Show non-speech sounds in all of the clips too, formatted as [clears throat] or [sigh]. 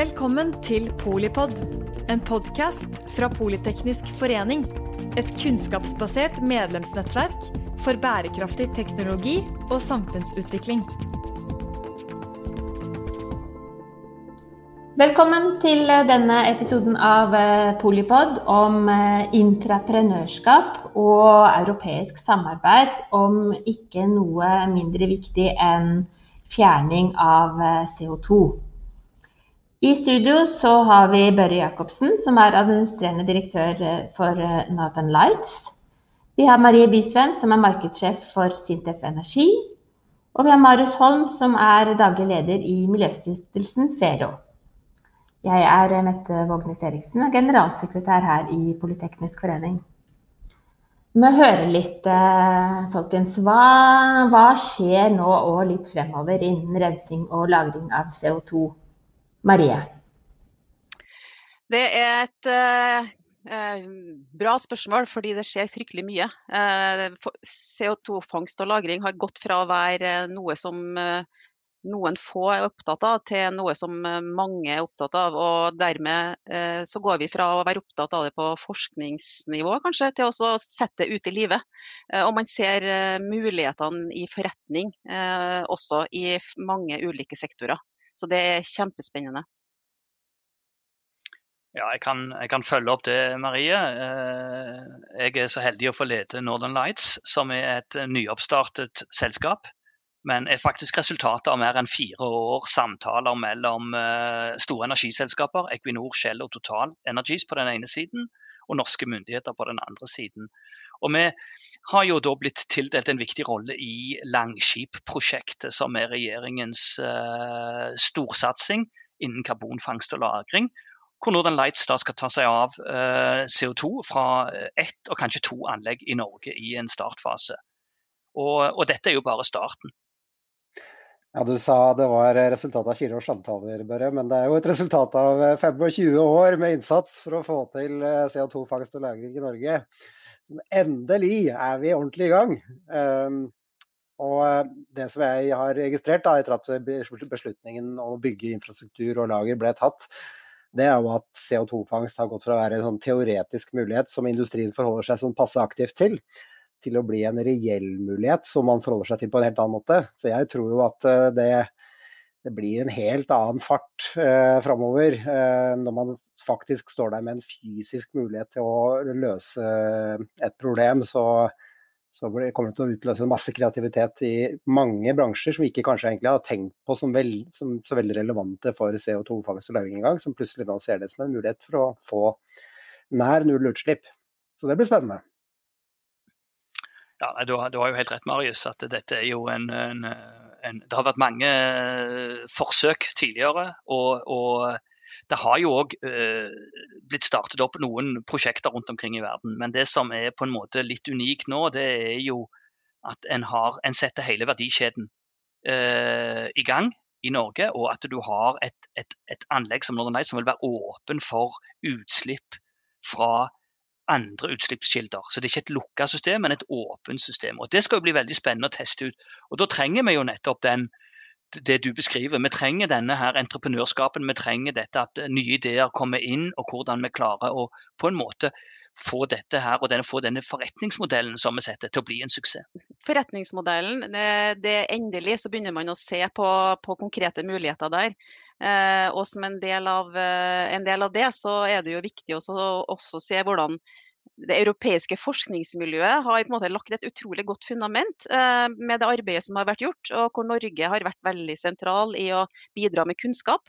Velkommen til Polipod, en podkast fra Politeknisk forening. Et kunnskapsbasert medlemsnettverk for bærekraftig teknologi og samfunnsutvikling. Velkommen til denne episoden av Polipod om intraprenørskap og europeisk samarbeid om ikke noe mindre viktig enn fjerning av CO2. I studio så har vi Børre Jacobsen, som er administrerende direktør eh, for eh, Northern Lights. Vi har Marie Bysveen, som er markedssjef for Sintef Energi. Og vi har Marius Holm, som er daglig leder i Miljøstiftelsen Zero. Jeg er eh, Mette Vågnes Eriksen generalsekretær her i Politeknisk forening. Vi må høre litt, folkens. Hva, hva skjer nå og litt fremover innen rensing og lagring av CO2? Marie? Det er et eh, bra spørsmål, fordi det skjer fryktelig mye. Eh, CO2-fangst og -lagring har gått fra å være noe som eh, noen få er opptatt av, til noe som eh, mange er opptatt av. Og dermed eh, så går vi fra å være opptatt av det på forskningsnivå, kanskje, til å sette det ut i livet. Eh, og man ser mulighetene i forretning også i mange ulike sektorer. Så det er kjempespennende. Ja, jeg kan, jeg kan, følge opp det, Marie. Eh, jeg er så heldig å få lede Northern Lights, som er et nyoppstartet selskap. Men er faktisk resultatet av mer enn fire år samtaler mellom eh, store energiselskaper, Equinor, Shell og Total Energies på den ene siden, og norske myndigheter på den andre siden. Og Vi har jo da blitt tildelt en viktig rolle i Langskip-prosjektet, som er regjeringens uh, storsatsing innen karbonfangst og -lagring. Hvor Northern Lights da skal ta seg av eh, CO2 fra ett og kanskje to anlegg i Norge i en startfase. Og, og dette er jo bare starten. Ja, Du sa det var resultatet av fire års samtaler, Børre. Men det er jo et resultat av 25 år med innsats for å få til CO2-fangst og -lagring i Norge. Endelig er vi ordentlig i gang. Um, og eh, det som jeg har registrert da, etter at beslutningen om å bygge infrastruktur og lager ble tatt, det er jo at CO2-fangst har gått fra å være en sånn teoretisk mulighet som industrien forholder seg sånn passe aktivt til, til å bli en reell mulighet som man forholder seg til på en helt annen måte. Så jeg tror jo at eh, det det blir en helt annen fart eh, framover eh, når man faktisk står der med en fysisk mulighet til å løse et problem. Så, så kommer det til å utløse en masse kreativitet i mange bransjer som vi ikke kanskje egentlig har tenkt på som, vel, som så veldig relevante for CO2-fangst og lagring engang, som plutselig nå ser det som en mulighet for å få nær null utslipp. Så det blir spennende. Ja, du har, du har jo helt rett, Marius, at dette er jo en, en en, det har vært mange eh, forsøk tidligere. og, og det har jo òg eh, blitt startet opp noen prosjekter rundt omkring i verden. Men det som er på en måte litt unikt nå, det er jo at en, har, en setter hele verdikjeden eh, i gang i Norge. Og at du har et, et, et anlegg som Northern Light som vil være åpen for utslipp fra andre utslippskilder. Så det er ikke et lukka system, men et åpent system. Og Det skal jo bli veldig spennende å teste ut. Og Da trenger vi jo nettopp den, det du beskriver. Vi trenger denne her entreprenørskapen. Vi trenger dette at nye ideer kommer inn, og hvordan vi klarer å på en måte få dette her, og denne, få denne forretningsmodellen som vi setter til å bli en suksess. Forretningsmodellen, det, det endelig så begynner man å se på, på konkrete muligheter der. Eh, og som en del, av, eh, en del, av, det, så er det jo viktig også, også se hvordan det europeiske forskningsmiljøet har på en måte lagt et utrolig godt fundament eh, med det arbeidet som har vært gjort, og hvor Norge har vært veldig sentral i å bidra med kunnskap.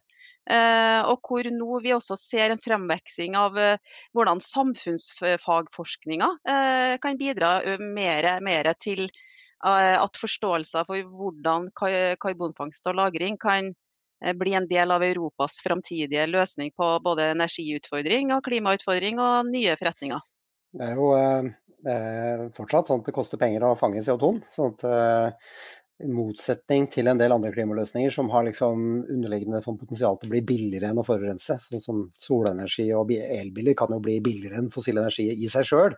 Eh, og hvor nå vi også ser en fremveksing av eh, hvordan samfunnsfagforskninga eh, kan bidra mer, mer til at forståelser for hvordan karbonfangst og -lagring kan bli en del av Europas framtidige løsning på både energiutfordring og klimautfordring og nye forretninger. Det er jo eh, fortsatt sånn at det koster penger å fange CO2. sånn at eh, I motsetning til en del andre klimaløsninger som har liksom underliggende potensial til å bli billigere enn å forurense. Sånn som solenergi og elbiler kan jo bli billigere enn fossil energi i seg sjøl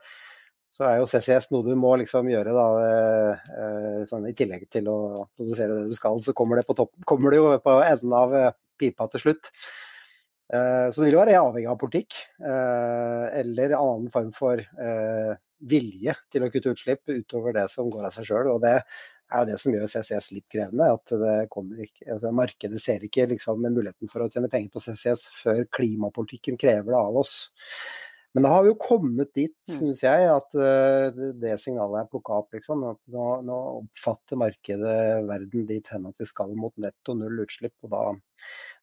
så er jo CCS noe du må liksom gjøre da, eh, eh, sånn I tillegg til å produsere det du skal, så kommer det, på topp, kommer det jo på enden av eh, pipa til slutt. Eh, så det vil jo være avhengig av politikk eh, eller annen form for vilje til å kutte utslipp utover det som går av seg sjøl. Og det er jo det som gjør CCS litt krevende. at det ikke, altså Markedet ser ikke liksom, muligheten for å tjene penger på CCS før klimapolitikken krever det av oss. Men da har vi jo kommet dit, mm. syns jeg, at det signalet er plukka opp. Liksom. Nå, nå, oppfatter markedet verden dit hen at vi skal mot netto null utslipp. og da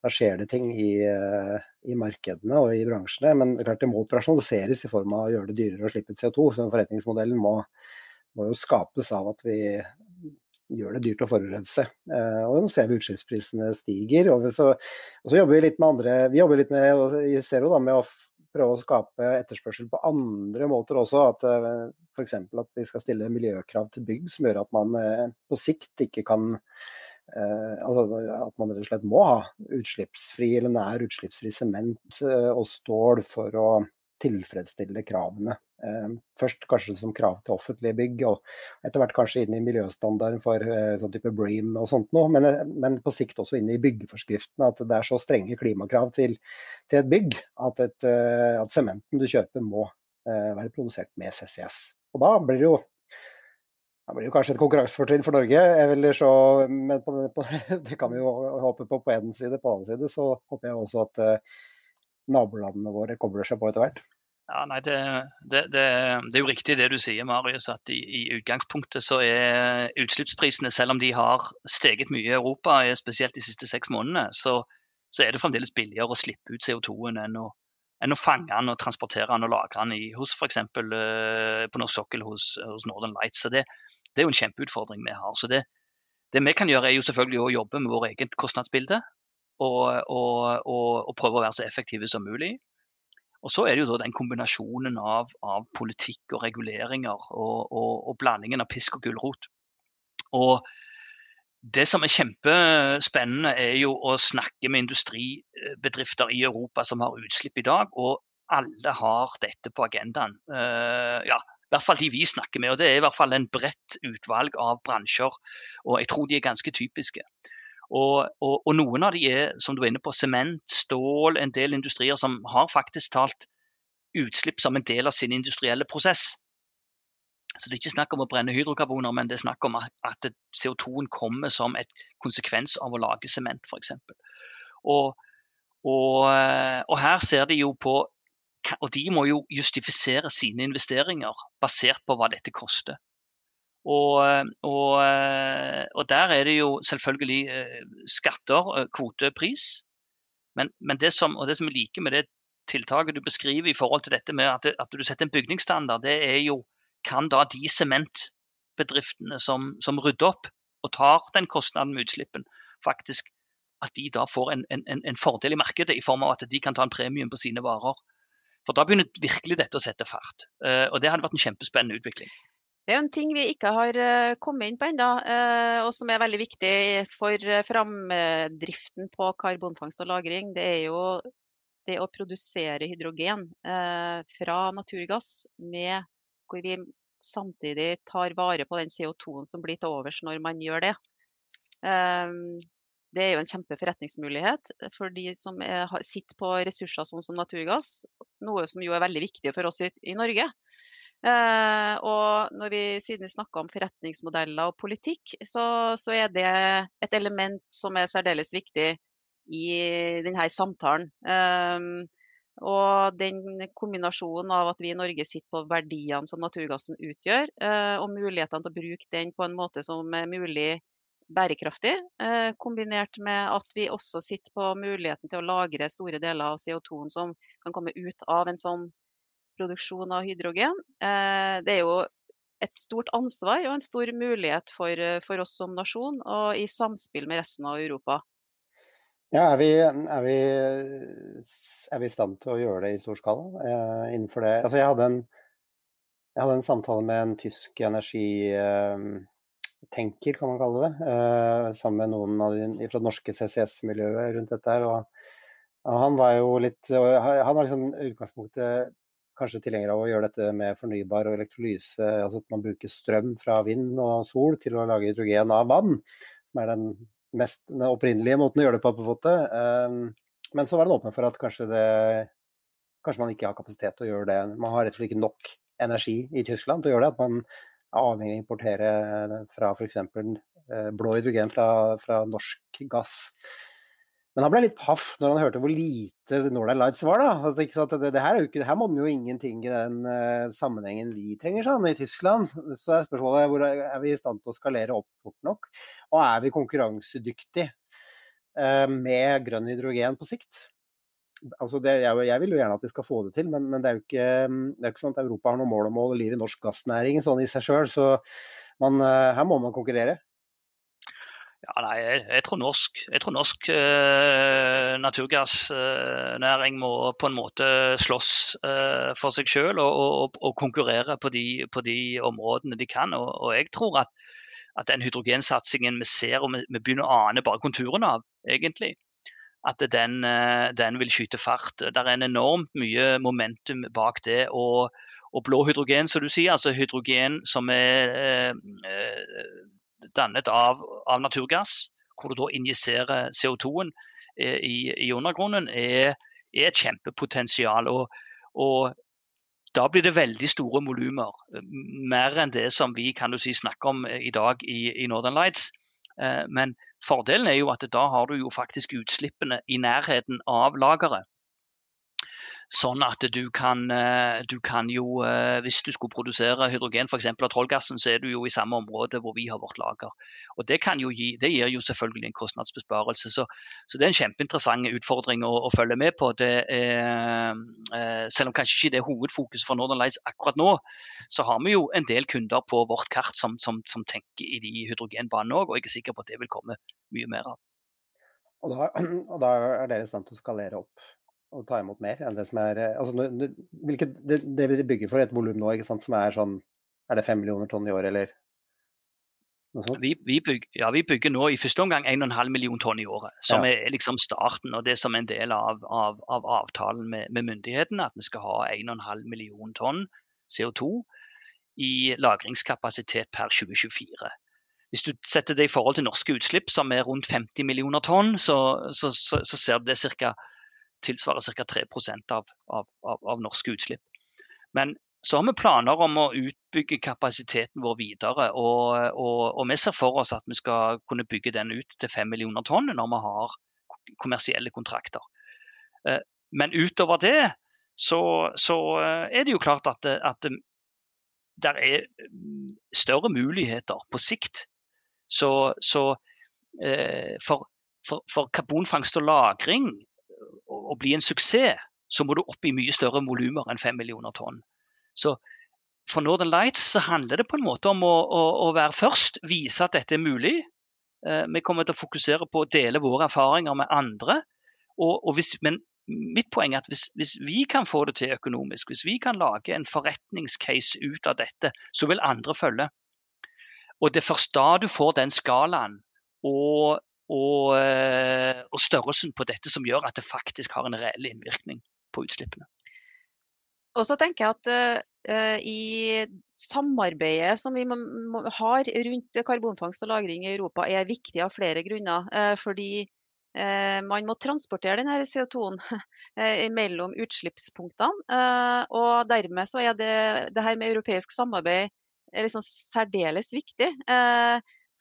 da skjer det ting i, eh, i, markedene og i bransjene. Men klart det må operasjonaliseres i form av å gjøre det dyrere å slippe ut CO2. Så forretningsmodellen må, må jo skapes av at vi gjør det dyrt å forurense. Eh, og nå ser vi utslippsprisene stiger. Og så, og så, jobber vi litt med andre Vi jobber litt med i Zero da, med å prøve å skape etterspørsel på andre måter også. At eh, F.eks. at vi skal stille miljøkrav til bygg som gjør at man på sikt ikke kan Eh, altså at man rett og slett må ha utslippsfri eller nær utslippsfri sement eh, og stål for å tilfredsstille kravene. Eh, først kanskje som krav til offentlige bygg, og etter hvert kanskje inn i miljøstandarden for sånn type Bream og sånt noe. Men, men, på sikt også inn i byggeforskriftene. At det er så strenge klimakrav til, til et bygg at, et, at sementen du kjøper må være produsert med CCS. Og da blir det jo det blir jo kanskje et konkurransefortrinn for Norge. Eller så, men på, på, [laughs] det kan vi jo håpe på på én side. På den annen side så håper jeg også at eh, nabolandene våre kobler seg på etter hvert. Ja, nei, det, det, det, det, er jo riktig det du sier, Marius, at i, i, utgangspunktet så er utslippsprisene, selv om de har steget mye i Europa, spesielt de siste seks månedene, så, så er det fremdeles billigere å slippe ut CO2-en enn enn å fange den og transportere den og lagre den i, hos f.eks. Uh, på norsk sokkel hos, hos, Northern Lights. Så det, er jo en kjempeutfordring vi har. Så det, vi kan gjøre, er jo selvfølgelig å jobbe med vår eget kostnadsbilde og, og, og, og, prøve å være så effektive som mulig. Og så er det jo den kombinasjonen av, av politikk og reguleringer og, blandingen av pisk og gulrot. Og det som er kjempespennende, er jo å snakke med industribedrifter i Europa som har utslipp i dag, og alle har dette på agendaen. Uh, ja, i hvert fall de vi snakker med. og Det er i hvert fall en bredt utvalg av bransjer, og jeg tror de er ganske typiske. Og, og, og noen av de er, som du er inne på, sement, stål, en del industrier som har faktisk talt utslipp som en del av sin industrielle prosess. Så det er ikke snakk om å brenne hydrokarboner, men det er snakk om at CO2-en kommer som et konsekvens av å lage sement, f.eks. Og, og, og her ser de jo på Og de må jo justifisere sine investeringer basert på hva dette koster. Og, og, og, der er det jo selvfølgelig eh, skatter, eh, kvotepris. Men, men det, som, det som jeg liker med det tiltaket du beskriver i forhold til dette med at, at du setter en bygningsstandard, det er jo kan da de sementbedriftene som, som, rydder opp og tar den kostnaden med utslippen, faktisk at de da får en, en, en, fordel i markedet i form av at de kan ta en premium på sine varer. For da begynner virkelig dette å sette fart. Og det hadde vært en kjempespennende utvikling. Det er en ting vi ikke har uh, kommet inn på ennå, uh, og som er veldig viktig for framdriften på karbonfangst og -lagring. Det er jo det å produsere hydrogen fra naturgass med hvor vi samtidig tar vare på den CO2-en som blir til overs når man gjør det. Ehm, det er jo en kjempeforretningsmulighet for de som er, sitter på ressurser sånn som naturgass, noe som jo er veldig viktig for oss i Norge. Eh, og når vi siden vi snakka om forretningsmodeller og politikk, så, så, er det et element som er særdeles viktig i denne samtalen. Eh, og den kombinasjonen av at vi i Norge sitter på verdiene som naturgassen utgjør, eh, og mulighetene til å bruke den på en måte som er mulig bærekraftig, eh, kombinert med at vi også sitter på muligheten til å lagre store deler av CO2-en som kan komme ut av en sånn produksjon av hydrogen. Eh, det er jo et stort ansvar og en stor mulighet for, for oss som nasjon, og i samspill med resten av Europa. Ja, er vi, er, vi, er vi, i stand til å gjøre det i stor skala eh, innenfor det? Altså, jeg hadde, en, jeg hadde en samtale med en tysk energitenker, eh, kan man kalle det, eh, sammen med noen de fra det norske CCS-miljøet rundt dette. og, og Han var jo litt Han var liksom utgangspunktet kanskje tilhenger av å gjøre dette med fornybar og elektrolyse, altså at man bruker strøm fra vind og sol til å lage hydrogen av vann, som er den mest den opprinnelige måten å gjøre det på, på en måte. Um, Men så var han åpen for at kanskje, det, kanskje man ikke har kapasitet til å gjøre det. Man har rett og slett ikke nok energi i Tyskland til å gjøre det. At man er avhengig av å importere fra f.eks. Eh, blå hydrogen fra, fra norsk gass. Men han ble litt paff når han hørte hvor lite Northern Lights var. da. Altså, det, det, her, ikke, her monner jo ingenting i den uh, sammenhengen vi trenger sånn, i Tyskland. Så er spørsmålet hvor er vi i stand til å skalere opp fort nok? Og er vi konkurransedyktige uh, med grønn hydrogen på sikt? Altså det, jeg, jeg, vil jo gjerne at vi skal få det til, men, men det, er ikke, det, er jo ikke, sånn at Europa har noe mål om å holde liv i norsk gassnæring sånn i seg sjøl. Så man, uh, her må man konkurrere. Ja, nei, jeg, jeg, tror norsk, jeg tror norsk eh, naturgassnæring må på en måte slåss eh, for seg selv og, og, og konkurrere på de, på de, områdene de kan. Og, og jeg tror at, at, den hydrogensatsingen vi ser og vi, vi, begynner å ane bare konturene av, egentlig, at den, eh, den, vil skyte fart. Det er en enormt mye momentum bak det. og og blå hydrogen, som du sier, altså hydrogen som er eh, eh dannet av, av, naturgass, hvor du da injiserer CO2-en eh, i, i, undergrunnen, er, er, et kjempepotensial. Og, og, da blir det veldig store volumer. Mer enn det som vi kan du si, snakker om i dag i, i Northern Lights. Eh, men fordelen er jo at da har du jo faktisk utslippene i nærheten av lageret. Sånn at du kan, eh, du kan, jo, eh, hvis du skulle produsere hydrogen f.eks. av trollgassen, så er du jo i samme område hvor vi har vårt lager. Og Det, gi, det gir jo selvfølgelig en kostnadsbesparelse. Så, så det er en kjempeinteressant utfordring å, å følge med på. Er, eh, selv om kanskje ikke det er hovedfokuset for Northern Lights akkurat nå, så har vi jo en del kunder på vårt kart som, som, som tenker i de hydrogenbanene òg, og jeg er sikker på at det vil komme mye mer av. Og da, og da er dere i stand til å skalere opp å ta imot mer enn det som er eh, altså, hvilket, det, det vi bygger for et volum nå, ikke sant, som er sånn Er det fem millioner tonn i år, eller noe sånt? Vi, vi, bygger, ja, vi bygger nå i første omgang 1,5 million tonn i året, som ja. er liksom starten. Og det som er en del av, av, av avtalen med, med, myndighetene, at vi skal ha 1,5 million tonn CO2 i lagringskapasitet per 2024. Hvis du setter det i forhold til norske utslipp, som er rundt 50 millioner tonn, så, så, så, så ser du det ca tilsvarer ca. 3 av, av, av, av norske utslipp. Men så har vi planer om å utbygge kapasiteten vår videre. Og, og, og, vi ser for oss at vi skal kunne bygge den ut til 5 millioner tonn når vi har kommersielle kontrakter. Eh, men utover det så, så eh, er det jo klart at, at det er større muligheter på sikt. Så, så eh, for, for, for, karbonfangst og -lagring å, bli en suksess, så må du opp i mye større volumer enn 5 millioner tonn. Så for Northern Lights så handler det på en måte om å, å, å være først, vise at dette er mulig. Eh, vi kommer til å fokusere på å dele våre erfaringer med andre. Og, og hvis, men mitt poeng er at hvis, hvis, vi kan få det til økonomisk, hvis vi kan lage en forretningscase ut av dette, så vil andre følge. Og det er først da du får den skalaen og og, eh, og, størrelsen på dette som gjør at det faktisk har en reell innvirkning på utslippene. Og så tenker jeg at uh, i samarbeidet som vi har rundt karbonfangst og -lagring i Europa, er viktig av flere grunner. Uh, fordi uh, man må transportere denne CO2-en mellom utslippspunktene. og dermed så er det, det her med europeisk samarbeid liksom særdeles viktig.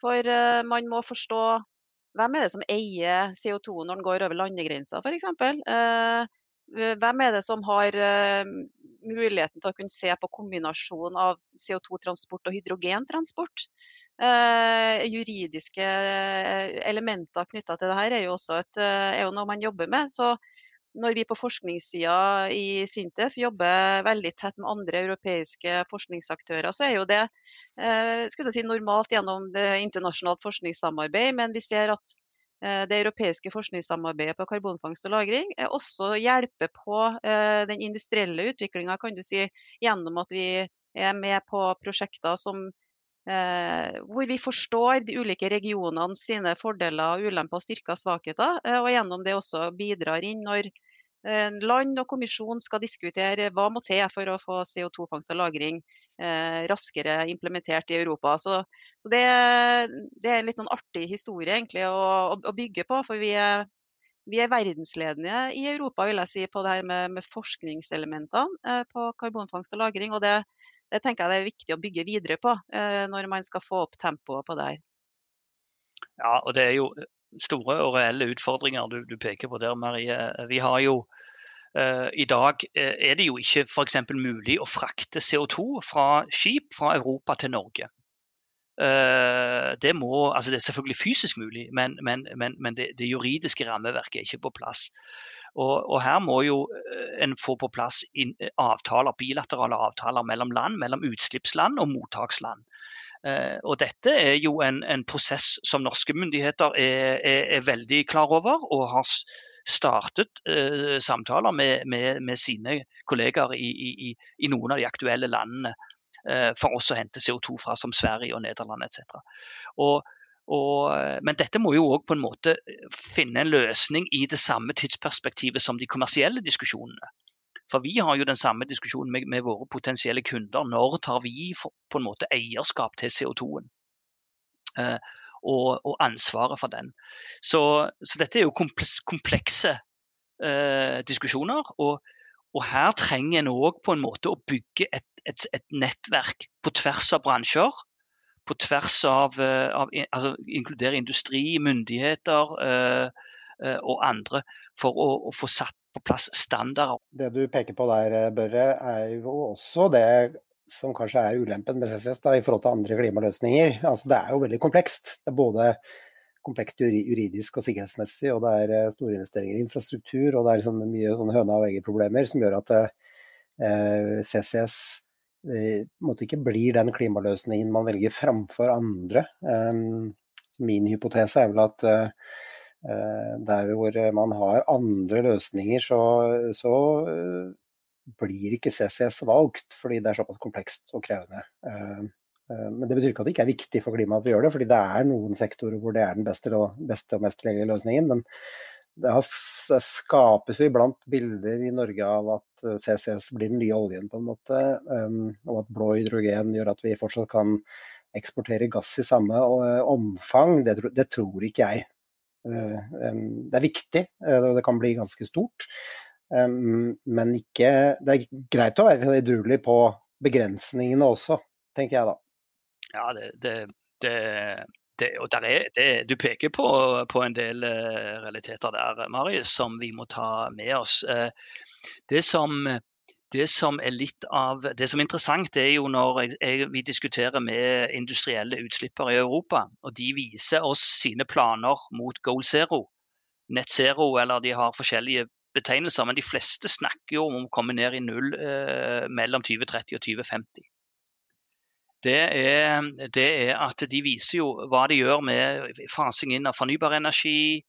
for man må forstå hvem er det som eier CO2 når den går over landegrensa f.eks.? Eh, hvem er det som har eh, muligheten til å kunne se på kombinasjon av CO2-transport og hydrogentransport? Eh, juridiske elementer knytta til dette er jo også et, er jo noe man jobber med. Så når vi på forskningssida i Sintef jobber veldig tett med andre europeiske forskningsaktører, så er jo det eh, skulle si, normalt gjennom det internasjonalt forskningssamarbeid. Men vi ser at eh, det europeiske forskningssamarbeidet på karbonfangst og -lagring også hjelper på eh, den industrielle utviklinga, si, gjennom at vi er med på prosjekter som hvor vi forstår de ulike regionene sine fordeler, ulemper, styrker og svakheter. og gjennom det også bidrar inn når Eh, land og kommisjon skal diskutere hva må til for å få CO2-fangst og -lagring eh, raskere implementert i Europa. Så, så det, det, er en litt sånn artig historie egentlig å, å, bygge på. For vi er, vi er verdensledende i Europa vil jeg si, på det her med, med forskningselementene på karbonfangst og -lagring. og det, det, tenker jeg det er viktig å bygge videre på når man skal få opp tempoet på det her. Ja, og det er jo store og reelle utfordringer du, du peker på der, Marie. Vi har jo I dag uh, er det jo ikke f.eks. mulig å frakte CO2 fra skip fra Europa til Norge. Uh, det, må, altså det er selvfølgelig fysisk mulig, men, men, men, det, det, juridiske rammeverket er ikke på plass. Og, og her må jo en få på plass avtaler, bilaterale avtaler mellom land, mellom utslippsland og mottaksland. og Dette er jo en, en prosess som norske myndigheter er, er, er veldig klar over og har startet eh, samtaler med, med, med, sine kollegaer i, i, i, noen av de aktuelle landene eh, for oss å hente CO2 fra, som Sverige og Nederland etc. Eh, men dette må jo òg på en måte finne en løsning i det samme tidsperspektivet som de kommersielle diskusjonene. For vi har jo den samme diskusjonen med, med våre potensielle kunder. Når tar vi for, på en måte eierskap til CO2-en? Eh, og, og ansvaret for den. Så, så, dette er jo komplekse eh, diskusjoner. Og, og, her trenger en òg på en måte å bygge et, et, et, nettverk på tvers av bransjer. På tvers av, eh, av altså, Inkludere industri, myndigheter eh, og andre, for å, å få satt på plass standarder. Det du peker på der, Børre, er jo også det som kanskje er ulempen med CCS da, i forhold til andre klimaløsninger. Altså, det er jo veldig komplekst. Det er både komplekst juridisk og sikkerhetsmessig, og det er eh, store investeringer i infrastruktur, og det er liksom mye sånn høna og egget-problemer som gjør at eh, CCS eh, ikke blir den klimaløsningen man velger framfor andre. Um, min hypotese er vel at uh, der hvor man har andre løsninger, så, så blir ikke CCS valgt, fordi det er såpass komplekst og krevende. Eh, eh, men det betyr ikke at det ikke er viktig for klimaet at vi gjør det, fordi det er noen sektorer hvor det er den beste og, beste og mest tilgjengelige løsningen. Men det skapes jo iblant bilder i Norge av at eh, CCS blir den nye oljen, på en måte. Og at blå hydrogen gjør at vi fortsatt kan eksportere gass i samme omfang. Det, det tror ikke jeg. Det er viktig, og det kan bli ganske stort. Men ikke Det er greit å være edruelig på begrensningene også, tenker jeg da. Ja, det, det, det, det og er, du peker på, på, en del uh, realiteter der, Marius, som vi må ta med oss. Uh, det som det som er litt av, det som er interessant, er jo når jeg, jeg, vi diskuterer med industrielle utslipper i Europa. og De viser oss sine planer mot goal zero, net zero, eller de har forskjellige betegnelser, men de fleste snakker jo om å komme ned i null eh, mellom 2030 og 2050. Det er, det er, at de viser jo hva de gjør med fasing inn av fornybar energi,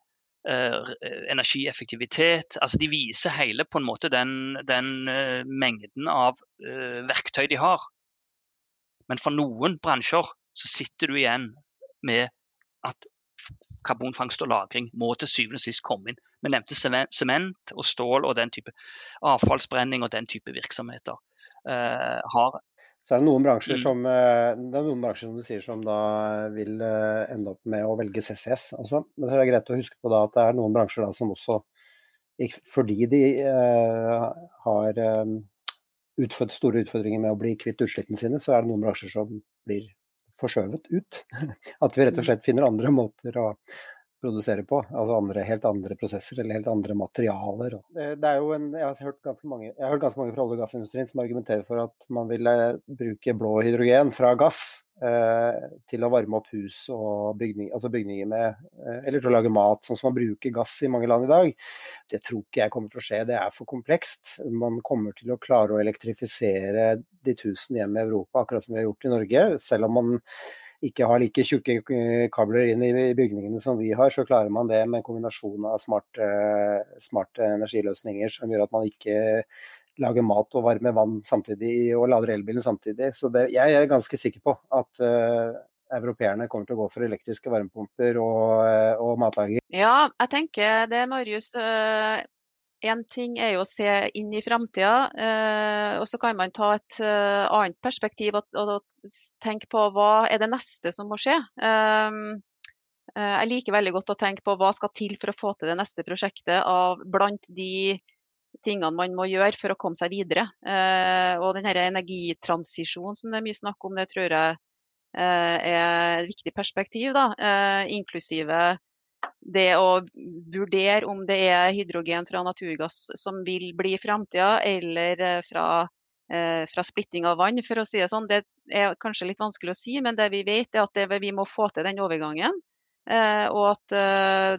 eh, energieffektivitet. Altså de viser hele på en måte den, den eh, mengden av uh, verktøy de har. Men for noen bransjer så sitter du igjen med at karbonfangst og -lagring må til syvende og sist komme inn. Vi nevnte sement og stål og den type avfallsbrenning og den type virksomheter. Uh, har så er det noen bransjer som, eh, det er noen bransjer som du sier som da vil eh, ende opp med å velge CCS. Altså. Men det er greit å huske på da at det er noen bransjer da som også, fordi de uh, har um, store utfordringer med å bli kvitt utslippene sine, så er det noen bransjer som blir forskjøvet ut. [laughs] At vi rett og mm. slett finner andre måter å produsere på. Altså andre, helt andre prosesser eller helt andre materialer. Det er jo en, jeg, har hørt ganske mange, jeg har hørt ganske mange fra olje- og gassindustrien som argumenterer for at man vil bruke blå hydrogen fra gass eh, til å varme opp hus og bygning, altså bygninger med eh, Eller til å lage mat, sånn som man bruker gass i mange land i dag. Det tror ikke jeg kommer til å skje, det er for komplekst. Man kommer til å klare å elektrifisere de tusen hjem i Europa, akkurat som vi har gjort i Norge. Selv om man ikke har like tjukke eh, kabler inn i bygningene som vi har, så klarer man det med en kombinasjon av smarte, eh, smarte energiløsninger som gjør at man ikke lager mat og varmer vann samtidig og lader elbilen samtidig. Så det, jeg er ganske sikker på at uh, europeerne kommer til å gå for elektriske varmepumper og, og matlager. Ja, jeg tenker det, Marius. Én ting er jo å se inn i framtida, eh, og så kan man ta et eh, annet perspektiv og, tenke på hva er det neste som må skje. Um, jeg liker veldig godt å tenke på hva skal til for å få til det neste prosjektet av blant de tingene man må gjøre for å komme seg videre. Og denne energitransisjonen som det er mye snakk om, det tror jeg er et viktig perspektiv. Da. Inklusive det å vurdere om det er hydrogen fra naturgass som vil bli framtida, eller fra, fra, splitting av vann, for å si det sånn. Det er kanskje litt vanskelig å si, men det vi vet er at det, vi må få til den overgangen. Og at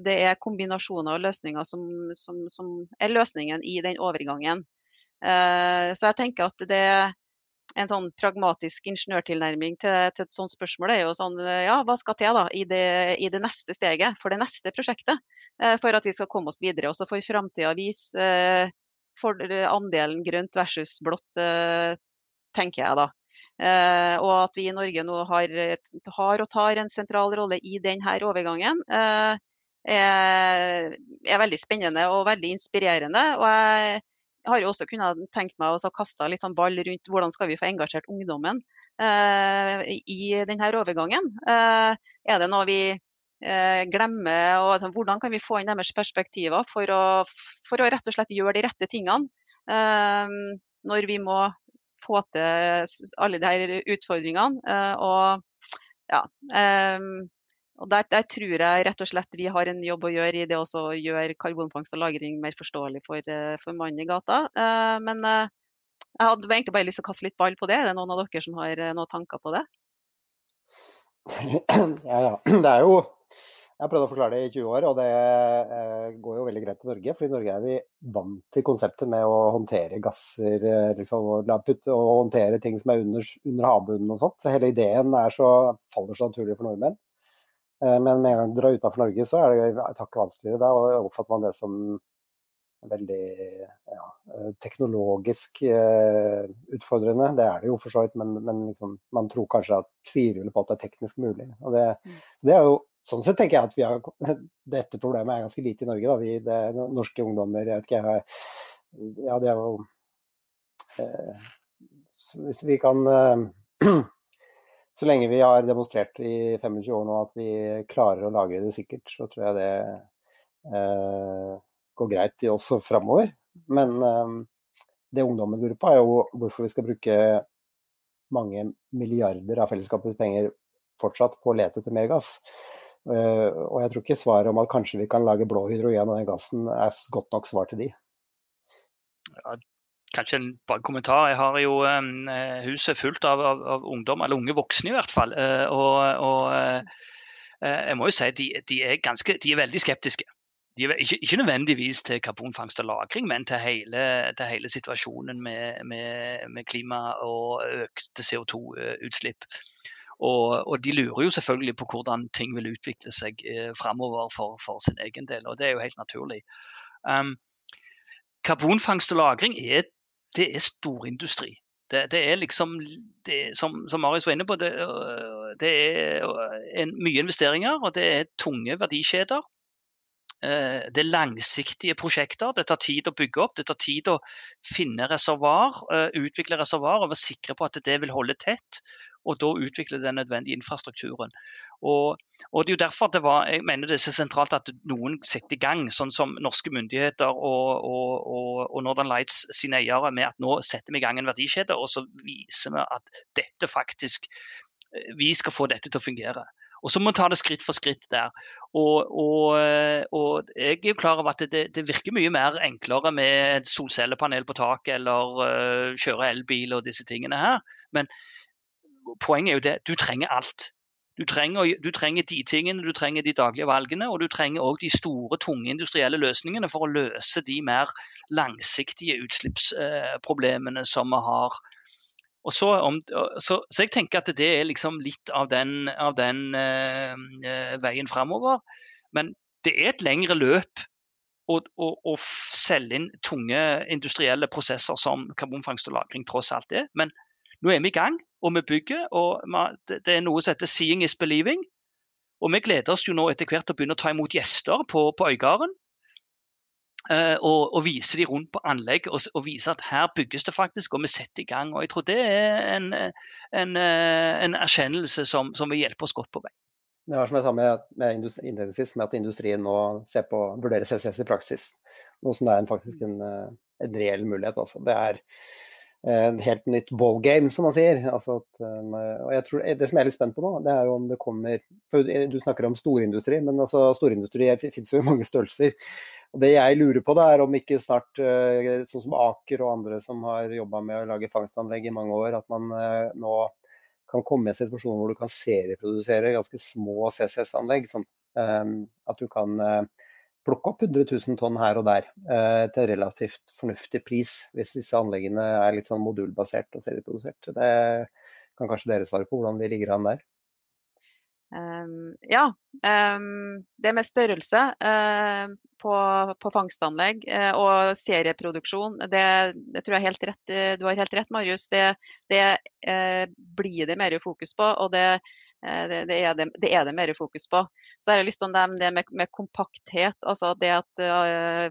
det er kombinasjoner og løsninger som, som, som er løsningen i den overgangen. Så jeg tenker at det, en sånn pragmatisk ingeniørtilnærming til, til, et sånt spørsmål er jo sånn Ja, hva skal til da i det, i det neste steget for det neste prosjektet? Eh, for at vi skal komme oss videre. Og så får framtida vise eh, for andelen grønt versus blått, eh, tenker jeg da. Eh, og at vi i Norge nå har, har, og tar en sentral rolle i denne overgangen. Eh, er, er veldig spennende og veldig inspirerende. og jeg jeg har jo også kunnet tenkt meg å kaste litt sånn ball rundt hvordan skal vi få engasjert ungdommen eh, i denne overgangen. Eh, er det noe vi eh, glemmer, og altså, hvordan kan vi få inn deres perspektiver for å, for å, rett og slett gjøre de rette tingene eh, når vi må få til alle disse utfordringene. Eh, og ja, eh, og der, der, tror jeg rett og slett vi har en jobb å gjøre i det å gjøre karbonfangst og -lagring mer forståelig for, eh, for mannen i gata. Eh, men eh, jeg hadde egentlig bare lyst til å kaste litt ball på det. Er det noen av dere som har noen tanker på det? [clears throat] Ja, ja. [clears throat] Det er jo Jeg har prøvd å forklare det i 20 år, og det går jo veldig greit i Norge. For i Norge er vi vant til konseptet med å håndtere gasser liksom, og, putte, og håndtere ting som er under, under havbunnen og sånt. Så hele ideen så, faller så naturlig for nordmenn. Eh, men med en gang du drar utenfor Norge, så er det takket vanskeligere. Da oppfatter man det som veldig ja, eh, teknologisk uh, utfordrende. Det er det jo for så vidt, men, men liksom, man tror kanskje at tviler på at det er teknisk mulig. Og det, mm. det, er jo, sånn sett tenker jeg at har, [laughs] dette problemet er ganske lite i Norge. Da. Vi, det, norske ungdommer, jeg vet ikke, jeg, ja, det er jo eh, Hvis vi kan uh, [clears throat] så lenge vi har demonstrert i 25 år nå at vi klarer å lage det sikkert, så tror jeg det eh, går greit i også framover. Men eh, det ungdommen lurer på, er jo hvorfor vi skal bruke mange milliarder av fellesskapets penger fortsatt på å lete etter mer gass. Eh, og jeg tror ikke svaret om at kanskje vi kan lage blå hydrogen av den gassen, er godt nok svar til de. Ja, kanskje en bare kommentar. Jeg har jo um, huset fullt av, av, av, ungdom, eller unge voksne i hvert fall. Uh, og, og uh, jeg må jo si de, de, er ganske, de er veldig skeptiske. De er ikke, ikke, nødvendigvis til karbonfangst og -lagring, men til hele, til hele situasjonen med, med, med, klima og økte CO2-utslipp. Og, og, de lurer jo selvfølgelig på hvordan ting vil utvikle seg eh, framover for, for, sin egen del, og det er jo helt naturlig. Um, karbonfangst og -lagring er det er storindustri. Det, det er liksom, det, som, som Marius var inne på, det, øh, det er øh, en, mye investeringer og det er tunge verdikjeder. Øh, det er langsiktige prosjekter. Det tar tid å bygge opp. Det tar tid å finne reservoar, utvikle reservoar og være sikre på at det vil holde tett og da utvikle den nødvendige infrastrukturen. Og, og, Det er jo derfor det var, jeg mener det er så sentralt at noen setter i gang, sånn som norske myndigheter og, og, og Northern Lights sine eiere, med at nå setter vi i gang en verdikjede, og så viser vi at dette faktisk eh, vi skal få dette til å fungere. Og Så må vi ta det skritt for skritt der. Og, og, og Jeg er jo klar over at det, det, virker mye mer enklere med solcellepanel på taket eller uh, kjøre elbil og disse tingene her. Men poenget er jo det, du trenger alt. Du trenger, du trenger, de tingene, du trenger de daglige valgene, og du trenger òg de store, tunge industrielle løsningene for å løse de mer langsiktige utslippsproblemene som vi har. Så, om, så, så, jeg tenker at det er liksom litt av den, av den uh, veien framover. Men det er et lengre løp å, selge inn tunge industrielle prosesser som karbonfangst og -lagring tross alt er. Men nå er vi i gang, og vi bygger. og Det er noe som heter 'seeing is believing'. Og Vi gleder oss jo nå etter hvert til å begynne å ta imot gjester på, på Øygarden. Uh, og, og, vise de rundt på anlegg og, og, vise at her bygges det faktisk, og vi setter i gang. og Jeg tror det er en, en, en erkjennelse som, som vil hjelpe oss godt på vei. Det var som jeg sa med, med innledningsvis, med at industrien nå ser på, vurderer CCS i praksis. Noe som er en, faktisk en, eh, en reell mulighet. Altså. Det er eh, en helt nytt ballgame, som man sier. Altså at, og jeg tror, det som jeg er litt spent på nå, det er jo om det kommer for Du snakker om storindustri, men altså, storindustri finnes jo i [laughs] mange størrelser. Og Det jeg lurer på, da, er om ikke snart, sånn som Aker og andre som har jobba med å lage fangstanlegg i mange år, at man nå kan komme i en situasjon hvor du kan serieprodusere ganske små CCS-anlegg. Sånn, at du kan plukke opp 100 000 tonn her og der eh, til relativt fornuftig pris, hvis disse anleggene er litt sånn modulbasert og serieprodusert. Det kan kanskje dere svare på, hvordan vi ligger an der? Um, ja, um, det med størrelse uh, på, på, fangstanlegg uh, og serieproduksjon, det, det, tror jeg helt rett, uh, du har helt rett, Marius. Det, det blir det mer fokus på, og det, det, det, er det, det, er det mer fokus på. Så har jeg lyst til å nevne det med, med kompakthet. altså Det at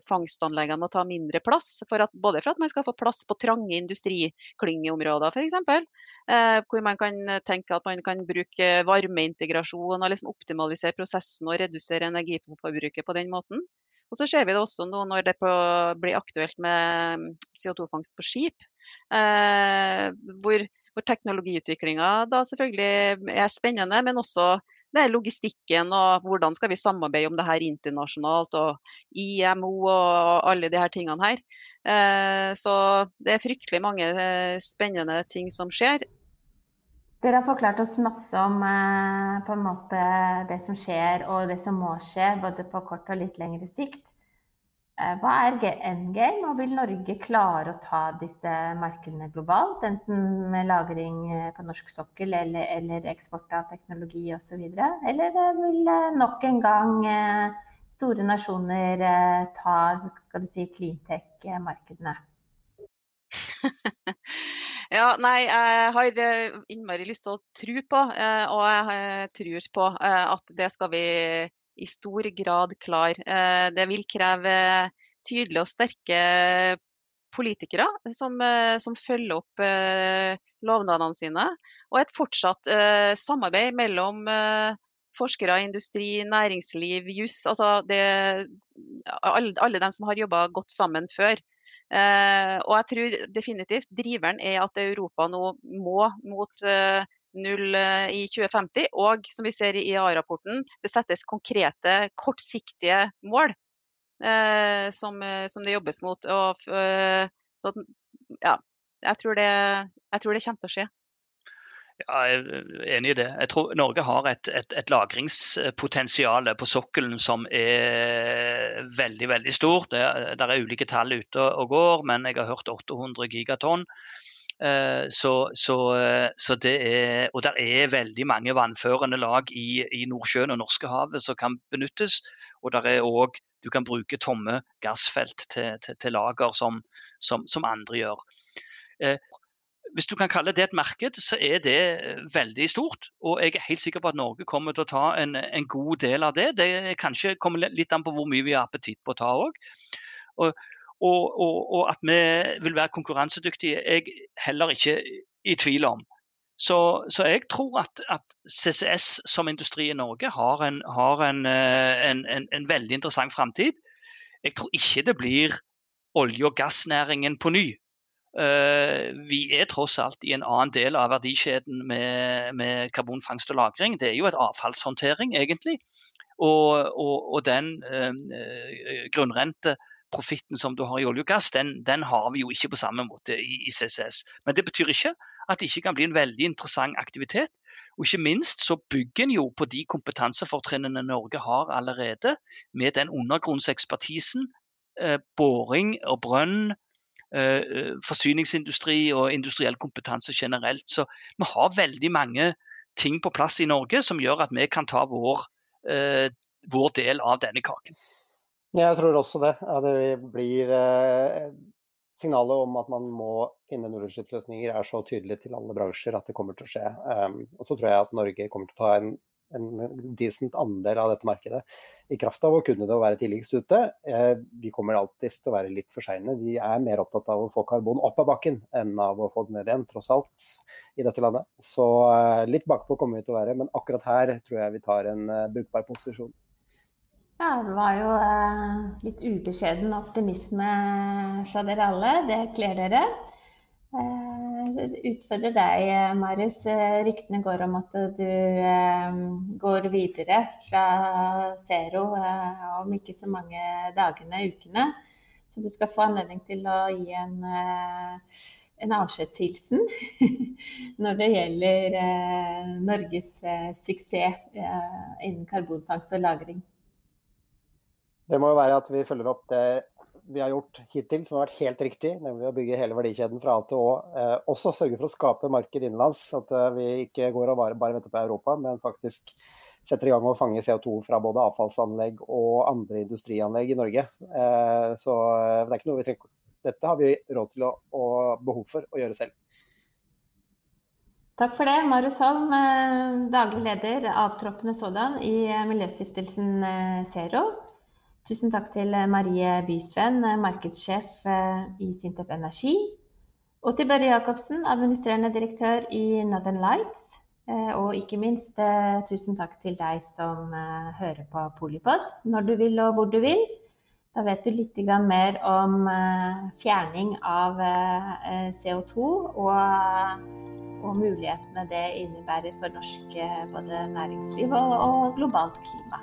fangstanleggene må ta mindre plass. For at, både for at man skal få plass på trange industriklyngeområder f.eks. Uh, hvor man kan tenke at man kan bruke varmeintegrasjon og liksom optimalisere prosessen og redusere energiforbruket på den måten. Og så ser vi det også nå når det blir aktuelt med CO2-fangst på skip, eh, hvor, hvor teknologiutviklinga da selvfølgelig er spennende, men også det er logistikken og hvordan skal vi samarbeide om det her internasjonalt, og IMO og alle de her tingene her. Eh, så det er fryktelig mange spennende ting som skjer. Dere har forklart oss masse om eh, måte det som skjer og det som må skje, både på kort og litt lengre sikt. Eh, hva er endgame, og vil Norge klare å ta disse markedene globalt? Enten med lagring eh, på norsk sokkel eller, eller eksport av teknologi osv. Eller vil nok en gang store nasjoner ta skal du si, cleantech-markedene? [laughs] Ja, nei, jeg har eh, innmari lyst til å tro på, eh, og jeg eh, tror på at det skal vi i stor grad klar. Det vil kreve tydelige og sterke politikere som, som følger opp lovnadene sine, og et fortsatt samarbeid mellom forskere, industri, næringsliv, juss. Altså alle, alle de som har jobba godt sammen før. Eh, og jeg tror definitivt driveren er at Europa nå må mot eh, null eh, i 2050. Og som vi ser i IA-rapporten, det settes konkrete, kortsiktige mål som, som, det jobbes mot. Og, så ja, jeg tror, det, jeg tror det kommer til å skje. Ja, jeg er enig i det. Jeg tror Norge har et, et, et lagringspotensial på sokkelen som er veldig veldig stort. Det, der er ulike tall ute og går, men jeg har hørt 800 gigatonn. Eh, så, så, så, det er, og det er veldig mange vannførende lag i, i Nordsjøen og Norskehavet som kan benyttes. Og der er også, du kan bruke tomme gassfelt til, til, til lager, som, som, som andre gjør. Eh, hvis du kan kalle det et marked, så er det eh, veldig stort. Og jeg er helt sikker på at Norge kommer til å ta en, en god del av det. Det kanskje kommer litt an på hvor mye vi har appetitt på å ta òg. Og, og, og, og, at vi vil være konkurransedyktige, jeg heller ikke i tvil om. Så, så jeg tror at, at, CCS som industri i Norge har en, har en, en, en veldig interessant framtid. Jeg tror ikke det blir olje- og gassnæringen på ny. Uh, vi er tross alt i en annen del av verdikjeden med, med karbonfangst og -lagring. Det er jo et avfallshåndtering, egentlig. Og, og, og den uh, grunnrenteprofitten som du har i olje og gass, den, den, har vi jo ikke på samme måte i, i, CCS. Men det betyr ikke at det ikke kan bli en veldig interessant aktivitet. Og ikke minst så bygger en jo på de kompetansefortrinnene Norge har allerede, med den undergrunnsekspertisen, eh, boring og brønn, Eh, eh, forsyningsindustri og industriell kompetanse generelt. Så vi har veldig mange ting på plass i Norge som gjør at vi kan ta vår, eh, vår del av denne kaken. Jeg tror også det. Det blir signalet om at man må finne nullutslippsløsninger er så tydelig til alle bransjer at det kommer til å skje. Um, og så tror jeg at Norge kommer til å ta en en decent andel av dette markedet. I kraft av å kunne det å være tidligst ute. Eh, vi kommer alltid til å være litt for seine. Vi er mer opptatt av å få karbon opp av bakken enn av å få det ned igjen, tross alt, i dette landet. Så eh, litt bakpå kommer vi til å være, men akkurat her tror jeg vi tar en brukbar posisjon. Ja, det var jo uh, litt ubeskjeden optimisme fra dere alle. Det kler dere. Uh, utfordrer deg, Marius. Ryktene går om at du går videre fra Zero om ikke så mange dagene, ukene. Så du skal få anledning til å gi en en avskjedshilsen [laughs] når det gjelder eh, Norges eh, suksess eh, innen karbonfangst og -lagring. Det må jo være at vi følger opp det vi har gjort hittil, som har vært helt riktig, nemlig å bygge hele verdikjeden fra A til Å. Eh, også sørge for å skape marked innenlands, at eh, vi ikke går og bare, bare venter på Europa, men faktisk setter i gang å fange CO2 fra både avfallsanlegg og andre industrianlegg i Norge. Eh, så det er ikke noe vi trenger dette har vi råd til å, og behov for å gjøre selv. Takk for det, Marius Holm, daglig leder avtroppende sådan i Miljøstiftelsen Zero. Tusen takk til Marie Bysveen, markedssjef i Sintef Energi. Og til Børre Jacobsen, administrerende direktør i Northern Lights. Og ikke minst tusen takk til deg som hører på Polipod når du vil og hvor du vil. Da vet du litt mer om eh, fjerning av eh, CO2 og, og mulighetene det innebærer for norsk eh, både næringsliv og, og globalt klima.